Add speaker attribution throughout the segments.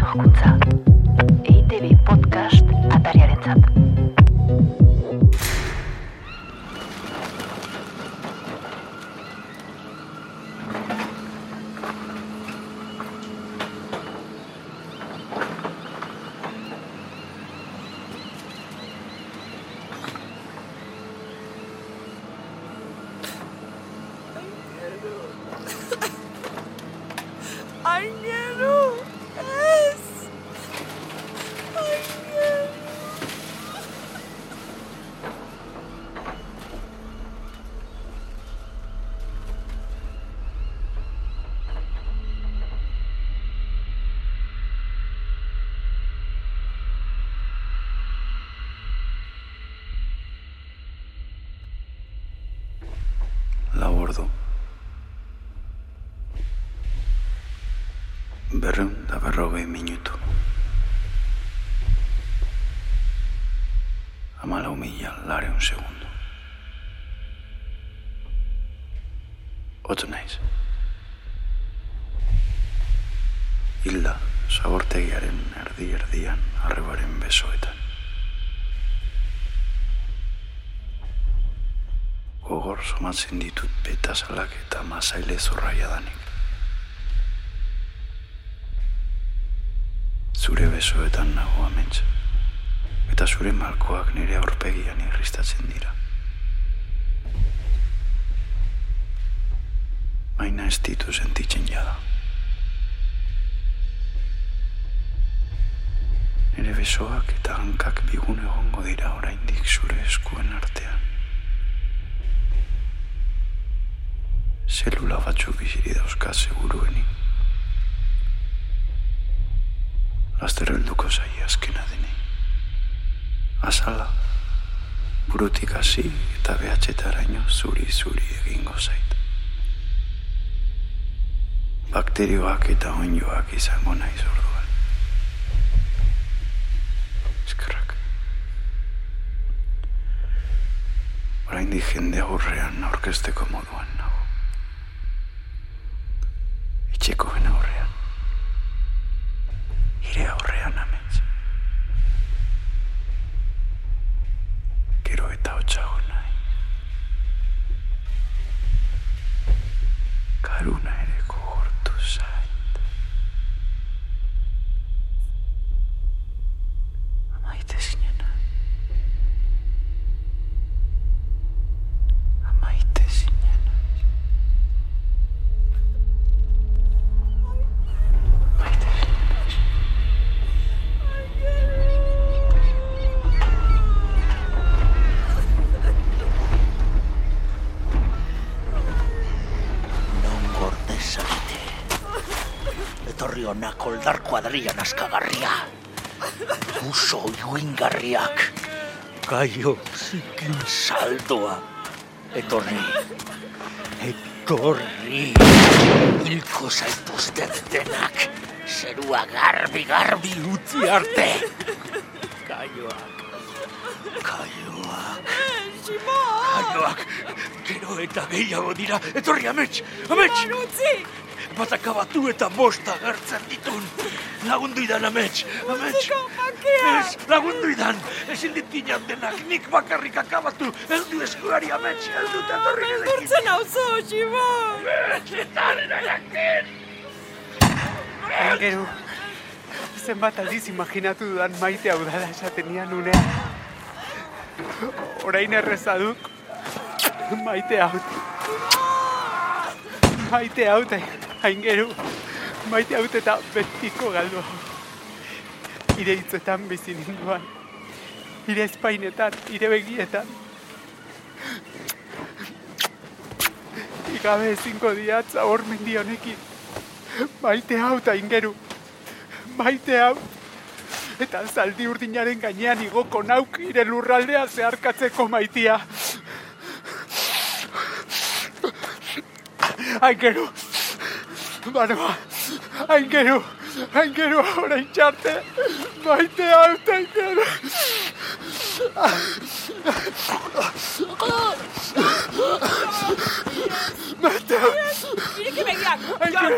Speaker 1: 多少工 berreun da berrogei minutu. Amalau mila lareun segundu. Otzu naiz. Hilda, zabortegiaren erdi-erdian arrebaren besoetan. Gogor somatzen ditut petazalak eta mazaile zurraia danik. Zure besoetan nago amentsa. Eta zure malkoak nire aurpegian irristatzen dira. Baina ez ditu sentitzen jada. Nire besoak eta hankak bigun egongo dira oraindik zure eskuen artean. Zelula batzuk biziri dauzka seguruenik. Laster helduko zai azkena denei. Azala, burutik hasi eta behatxetaraino zuri-zuri egingo zait. Bakterioak eta oinjoak izango naiz orduan. Eskerrak. Oraindik jende aurrean aurkezteko moduan nago. Etxekoen aurrean. Ire aurrean amets. Gero eta hotxago nahi. Karuna
Speaker 2: Etorri honak oldar kuadrian askagarria. Uso iuingarriak. Gaio zikin saldoa. Etorri. Etorri. Hilko zaituztet denak. Zerua garbi-garbi utzi arte. Kaioak. Kaioak. Kaioak. Gero eta gehiago dira. Etorri amets. Amets.
Speaker 3: Utzi!
Speaker 2: Bataka batu eta bosta gertzen ditun. Lagundu idan, amets. Amets. Ez, lagundu idan. Ezin ditinan denak. Nik bakarrik akabatu. Eldu eskuari amets. Eldu eta torri nedekin.
Speaker 3: Urtzen hau zo,
Speaker 2: erakin.
Speaker 4: Aingeru, zenbat aldiz imaginatu dudan maite hau dala esaten nian unea. Orain errezaduk, maite haut. Maite haut, aingeru, maite haut eta betiko galdu hau. Ire hitzetan bizi ninduan, ire espainetan, ire begietan. Igabe ezinko diat zabor mendi honekin. Maite hau eta ingeru. Maite hau. Eta zaldi urdinaren gainean igoko nauk ire lurraldea zeharkatzeko maitia. Aingeru. Banoa. Aingeru. Aingeru orain txarte. Maite hau ingeru. Maite hau.
Speaker 3: Ireki begiak! Jon!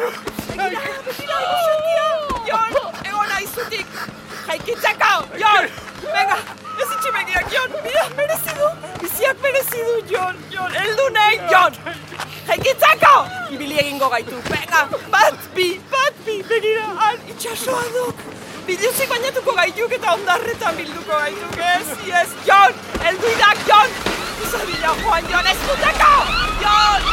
Speaker 3: Begira! Begira! Jon! Egon aizutik! Jaikitzako! Jon! Venga! Ez itxi begiak, Jon! Mira, merezi du! Biziak merezi du, Jon! Jon! Eldu nahi, Jon! Jaikitzako! Ibili egingo gaitu. Venga! Bat bi! Bat bi! Begira! Han! Itxasoa duk! Biluzik bainatuko gaituk eta ondarretan bilduko gaituk, ez? Yes! Jon! Eldu idak, Jon! Izabila joan, Jon! Ez dutako! Jon! Jon!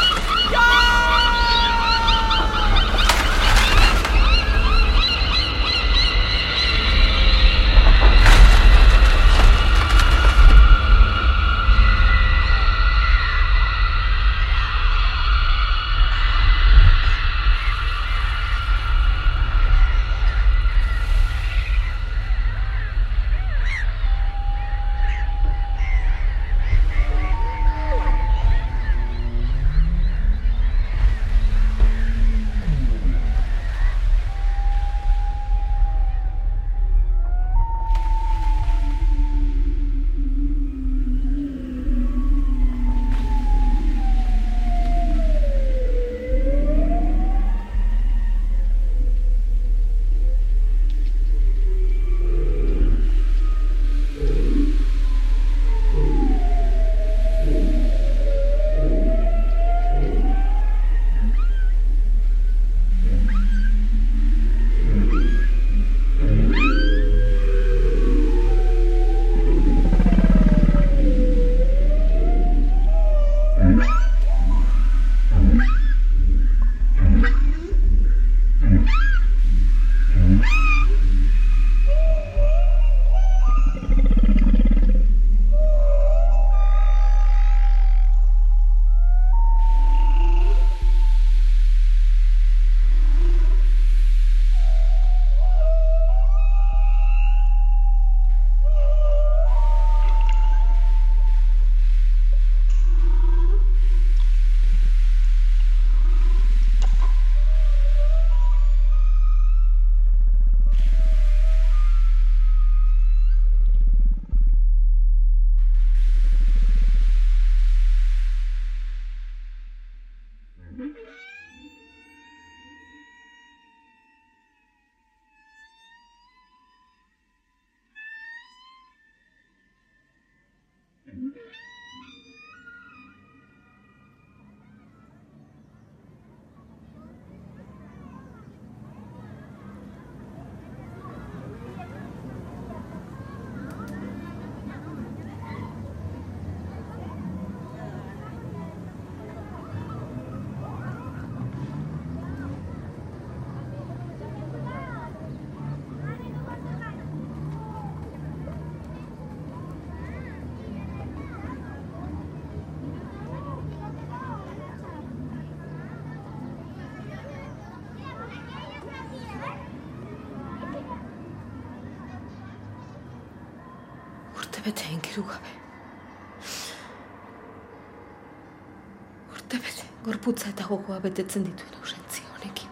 Speaker 5: Urte bete enkeru gabe. Urte bete, gorputza eta gogoa betetzen dituen ausentzia honekin.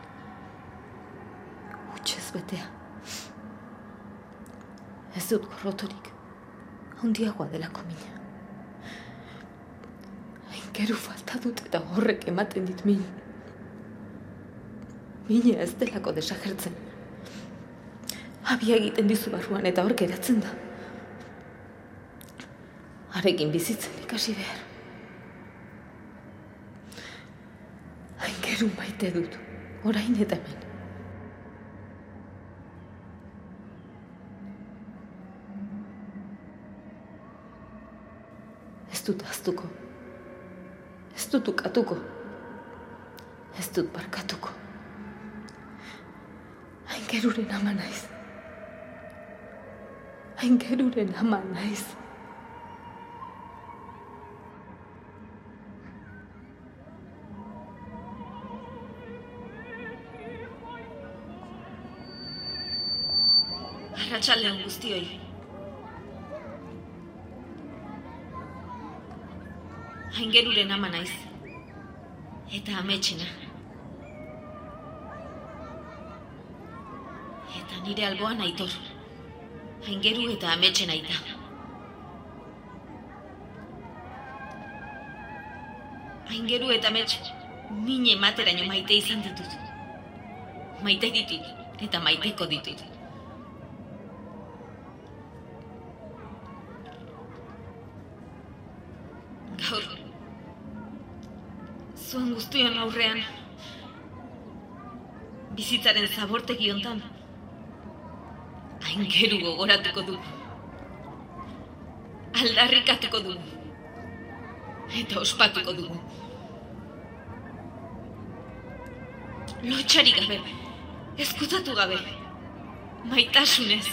Speaker 5: Hutsez betea. Ez dut gorrotorik, handiagoa delako mina. Aingeru falta dut eta horrek ematen dit min. Mine ez delako desagertzen. Abia egiten dizu barruan eta hor geratzen da. Harekin bizitzen ikasi behar. Aingeru maite dut, orain eta hemen. Ez dut aztuko. Ez dut ukatuko. Ez dut barkatuko. Aingeruren ama naiz. Aingeruren ama naiz.
Speaker 6: Arratxaldeon guztioi. Aingeruren ama naiz. Eta ametxena. Eta nire alboan aitor. Aingeru eta ametxen aita. Aingeru eta amets mine materaino maite izan ditut. Maite ditut eta maiteko ditut. Guztion aurrean, bizitzaren zabortegi hontan, aingeru gogoratuko du. Aldarrikatuko du. Eta ospatuko dugu. Lotxarik gabe, ezkutatu gabe, maitasunez,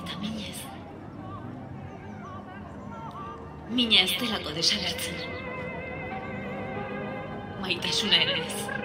Speaker 6: eta minez. Mina ez delako desagertzen.
Speaker 7: mamita.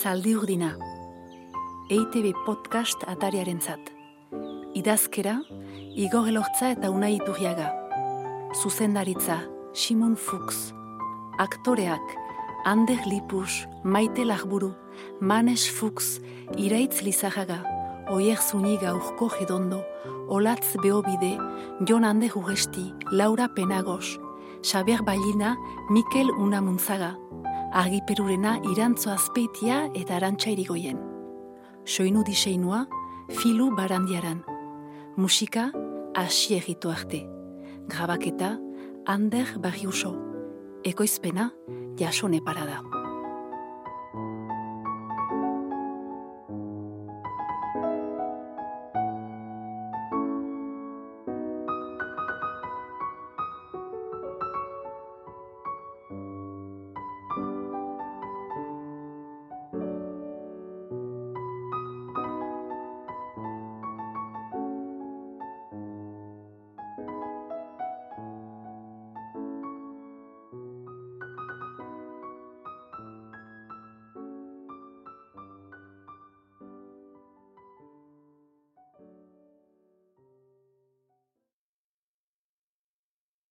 Speaker 7: Zaldi urdina. EITB podcast atariaren zat. Idazkera, Igor Elortza eta Unai Iturriaga. Zuzendaritza, Simon Fuchs. Aktoreak, Ander Lipus, Maite Lagburu, Manes Fuchs, Iraitz Lizajaga, Oier Zuniga Urko Gedondo, Olatz Beobide, Jon Ande Jugesti, Laura Penagos, Xabier Bailina, Mikel Unamuntzaga, Argiperurena Irantzo Azpeitia eta Arantxa Irigoien. Soinu diseinua, Filu Barandiaran. Musika, Asi Egito Arte. Grabaketa, Ander Barriuso. Ekoizpena, Jasone Parada.